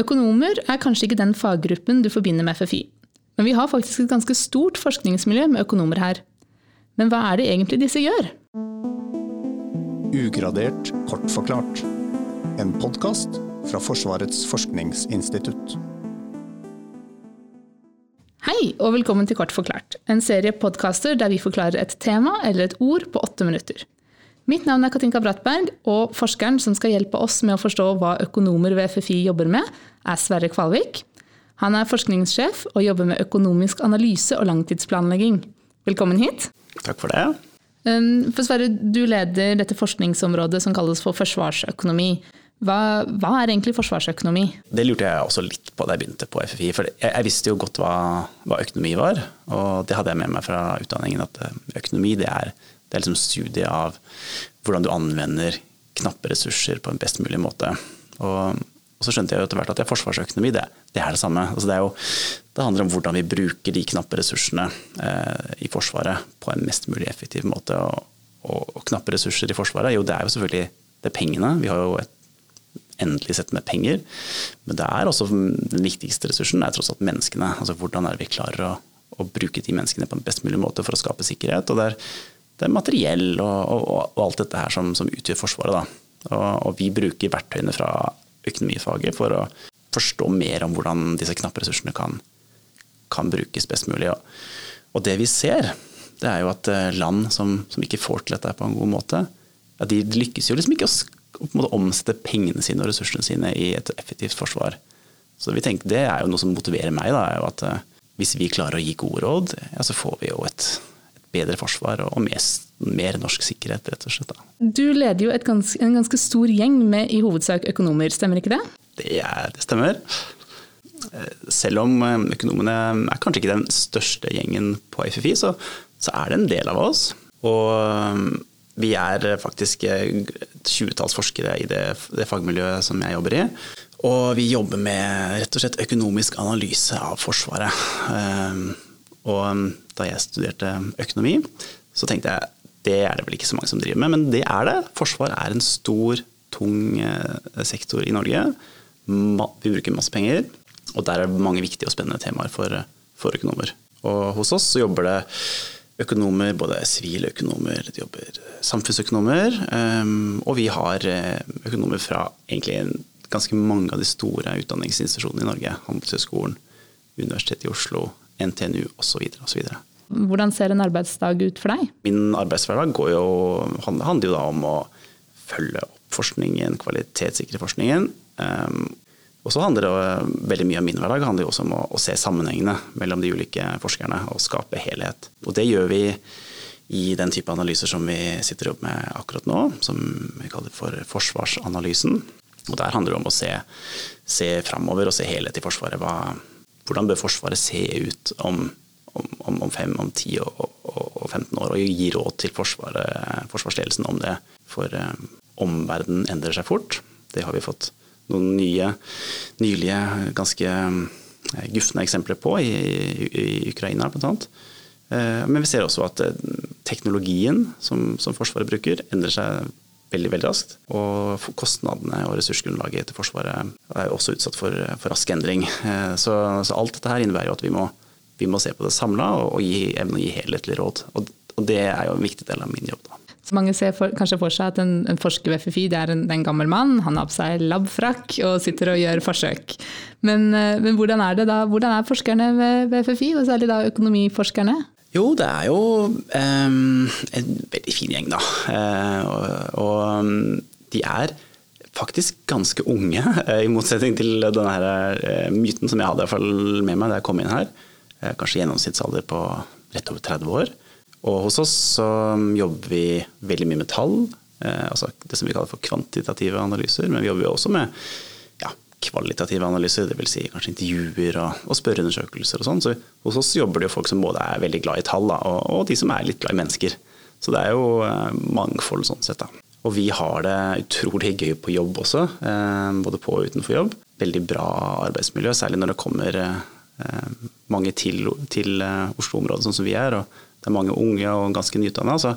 Økonomer er kanskje ikke den faggruppen du forbinder med FFI. Men vi har faktisk et ganske stort forskningsmiljø med økonomer her. Men hva er det egentlig disse gjør? Ugradert kort forklart. En podkast fra Forsvarets forskningsinstitutt. Hei, og velkommen til Kort forklart. En serie podkaster der vi forklarer et tema eller et ord på åtte minutter. Mitt navn er Katinka Brattberg, og forskeren som skal hjelpe oss med å forstå hva økonomer ved FFI jobber med, er Sverre Kvalvik. Han er forskningssjef og jobber med økonomisk analyse og langtidsplanlegging. Velkommen hit. Takk for det. Um, for Sverre, du leder dette forskningsområdet som kalles for forsvarsøkonomi. Hva, hva, er egentlig forsvarsøkonomi? Det lurte jeg også litt på da jeg begynte på FFI. For jeg, jeg visste jo godt hva, hva, økonomi var, og det hadde jeg med meg fra utdanningen. At økonomi det er det er liksom studiet av hvordan du anvender knappe ressurser på en best mulig måte. Og, og så skjønte jeg jo etter hvert at det er forsvarsøkonomi, det, det er det samme. Altså det, er jo, det, handler om hvordan vi bruker de knappe ressursene eh, i Forsvaret på en mest mulig effektiv måte. Og, og, og, knappe ressurser i Forsvaret, jo det er jo selvfølgelig det er pengene. Vi har jo et endelig sett med penger. Men det er også den viktigste ressursen er tross alt menneskene. Altså hvordan er det vi klarer å, å bruke de menneskene på en best mulig måte for å skape sikkerhet. og der det er materiell og, og, og, alt dette her som, som utgjør Forsvaret. Og, og, vi bruker verktøyene fra økonomifaget for å forstå mer om hvordan disse knappe ressursene kan, kan brukes best mulig. Og, det vi ser, det er jo at eh, land som, som ikke får til dette på en god måte, ja, de lykkes jo liksom ikke å, omsette pengene sine og ressursene sine i et effektivt forsvar. Så vi tenker, Det er jo noe som motiverer meg. Da, er jo at eh, Hvis vi klarer å gi gode råd, ja, så får vi jo et bedre forsvar og mer, mer, norsk sikkerhet, rett og slett. Du leder jo gans, en ganske stor gjeng med i hovedsak økonomer, stemmer ikke det? Det, er, det stemmer. Selv om eh, økonomene er kanskje ikke den største gjengen på FFI, så, så er det en del av oss. Og eh, vi er faktisk et tjuetalls forskere i det, det fagmiljøet som jeg jobber i. Og vi jobber med rett og slett økonomisk analyse av Forsvaret. Eh, og um, da jeg studerte økonomi, så tenkte jeg det er det vel ikke så mange som driver med, men det er det. Forsvar er en stor, tung eh, sektor i Norge. Vi bruker masse penger, og der er det mange viktige og spennende temaer for, for økonomer. Og hos oss så jobber det økonomer, både sivile økonomer, det jobber samfunnsøkonomer, um, og vi har eh, økonomer fra egentlig ganske mange av de store utdanningsinstitusjonene i Norge. Handelshøyskolen, Universitetet i Oslo, NTNU osv. osv. Hvordan ser en arbeidsdag ut for deg? Min arbeidshverdag handler jo da om å følge opp forskningen, kvalitetssikre forskningen. Um, og så handler det veldig mye av min hverdag handler jo også om å, å, se sammenhengene mellom de ulike forskerne og skape helhet. Og det gjør vi i den type analyser som vi sitter opp med akkurat nå, som vi kaller for forsvarsanalysen. Og der handler det om å se, se framover og se helhet i Forsvaret. Hva, hvordan bør Forsvaret se ut om, om, om fem, om ti og, og, og, 15 år, og gi råd til forsvarsledelsen om det. For um, omverdenen endrer seg fort. Det har vi fått noen nye, nylige, ganske um, gufne eksempler på i, i, i Ukraina bl.a. Uh, men vi ser også at teknologien som, som Forsvaret bruker, endrer seg veldig veldig raskt. Og kostnadene og ressursgrunnlaget til Forsvaret er også utsatt for, for rask endring. Eh, så, så, alt dette her innebærer jo at vi må, vi må se på det samla og gi, evne å gi helhetlig råd. Og, og, det er jo en viktig del av min jobb. da. Så mange ser for, kanskje for seg at en, en forsker ved FFI det er en, en, gammel mann, han har på seg labfrakk og sitter og gjør forsøk. Men, eh, men hvordan er det da, hvordan er forskerne ved, ved FFI, og særlig da økonomiforskerne? Jo, det er jo um, en veldig fin gjeng, da. Uh, og, og de er faktisk ganske unge, uh, i motsetning til denne her, uh, myten som jeg hadde med meg da jeg kom inn her. kanskje gjennomsnittsalder på rett over 30 år. Og hos oss så jobber vi veldig mye med tall, altså det som vi kaller for kvantitative analyser. Men vi jobber jo også med kvalitative analyser, dvs. Si kanskje intervjuer og, og spørreundersøkelser og sånn. Så hos oss jobber det jo folk som både er veldig glad i tall, da, og, og, de som er litt glad i mennesker. Så det er jo eh, mangfold sånn sett. da. Og vi har det utrolig gøy på jobb også, eh, både på og utenfor jobb. Veldig bra arbeidsmiljø, særlig når det kommer eh, mange til, til Oslo-området, sånn som vi er. og det er mange unge og ganske nyutdanna. Så,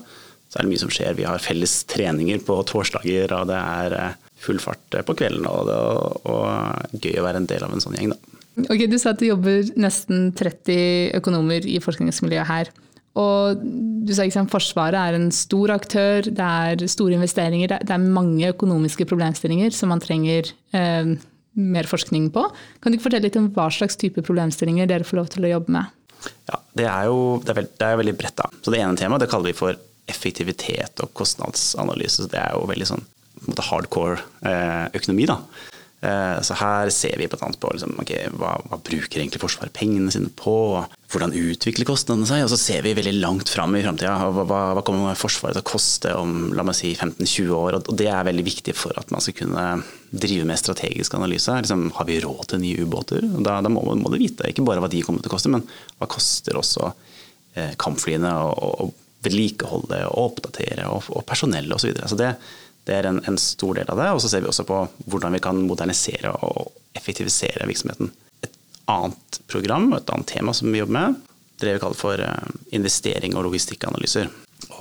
så er det mye som skjer. Vi har felles treninger på torsdager, og det er full fart på kvelden, og, og, og gøy å være en del av en sånn gjeng, da. Ok, Du sa at det jobber nesten 30 økonomer i forskningsmiljøet her. Og du sa ikke sant, Forsvaret er en stor aktør, det er store investeringer, det er mange økonomiske problemstillinger som man trenger eh, mer forskning på. Kan du ikke fortelle litt om hva slags type problemstillinger dere får lov til å jobbe med? Ja, Det er jo det er veld, det er veldig bredt. da. Så Det ene temaet det kaller vi for effektivitet og kostnadsanalyse. Det er jo veldig sånn hardcore eh, økonomi. da. Eh, så her ser vi bl.a. på liksom, okay, hva, hva, bruker egentlig Forsvaret pengene sine på, hvordan utvikler kostnadene seg, og så ser vi veldig langt fram i framtida. Hva, hva, kommer Forsvaret til å koste om la meg si 15-20 år? Og det er veldig viktig for at man skal kunne drive med strategisk analyse. Liksom, har vi råd til nye ubåter? Da, da må, må, du vite ikke bare hva de kommer til å koste, men hva koster også eh, kampflyene å vedlikeholde og oppdatere, og, og personell osv. Så, videre. så det det er en, en, stor del av det. Og så ser vi også på hvordan vi kan modernisere og effektivisere virksomheten. Et annet program og et annet tema som vi jobber med, det er vi kaller for eh, investering og logistikkanalyser.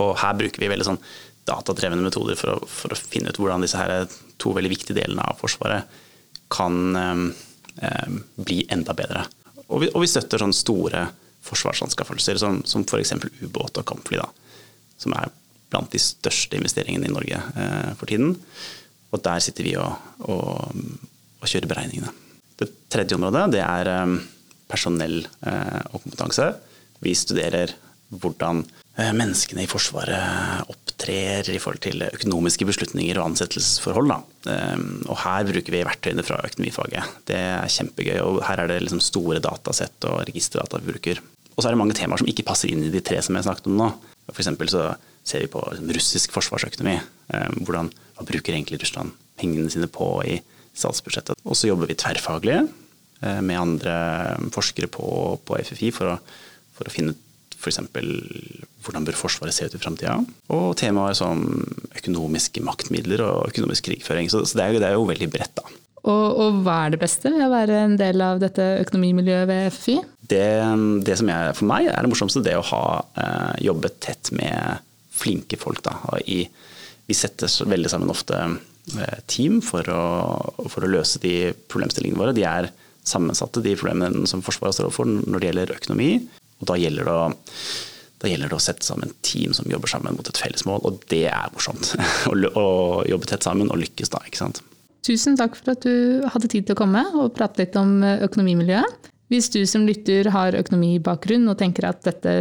Og her bruker vi veldig sånn datadrevne metoder for å, for å, finne ut hvordan disse her to veldig viktige delene av Forsvaret kan eh, eh bli enda bedre. Og vi, og vi støtter sånne store forsvarsanskaffelser som, som f.eks. ubåt og kampfly, da, som er blant de største investeringene i Norge eh, for tiden. Og der sitter vi og, og, og, kjører beregningene. Det tredje området det er eh, personell eh, og kompetanse. Vi studerer hvordan menneskene i Forsvaret opptrer i forhold til økonomiske beslutninger og ansettelsesforhold. Og her bruker vi verktøyene fra økonomifaget. Det er kjempegøy. og Her er det liksom store datasett og registerdata vi bruker. Og så er det mange temaer som ikke passer inn i de tre som jeg snakket om nå. For så ser vi på russisk forsvarsøkonomi. Eh, hvordan, hva bruker egentlig Russland pengene sine på i statsbudsjettet? Og så jobber vi tverrfaglig eh, med andre forskere på, på FFI for å, for å finne ut f.eks. hvordan bør Forsvaret se ut i framtida. Og temaer som økonomiske maktmidler og økonomisk krigføring. Så, så det, er jo, det, er jo, veldig bredt, da. Og, og, hva er det beste ved å være en del av dette økonomimiljøet ved FFI? Det, det som er, for meg er det morsomste, det å ha eh, jobbet tett med flinke folk. Da. I, vi setter veldig sammen ofte eh, team for å, for å, løse de problemstillingene våre. De er sammensatte, de problemene som Forsvaret står overfor når det gjelder økonomi. Og da gjelder å da gjelder det å sette sammen team som jobber sammen mot et felles mål, og det er morsomt. å, jobbe tett sammen og lykkes da, ikke sant. Tusen takk for at du hadde tid til å komme og prate litt om eh, økonomimiljøet. Hvis du som lytter har økonomibakgrunn og tenker at dette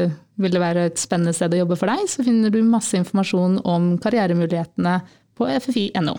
ville være et spennende sted å jobbe for deg, så finner du masse informasjon om karrieremulighetene på ffi.no.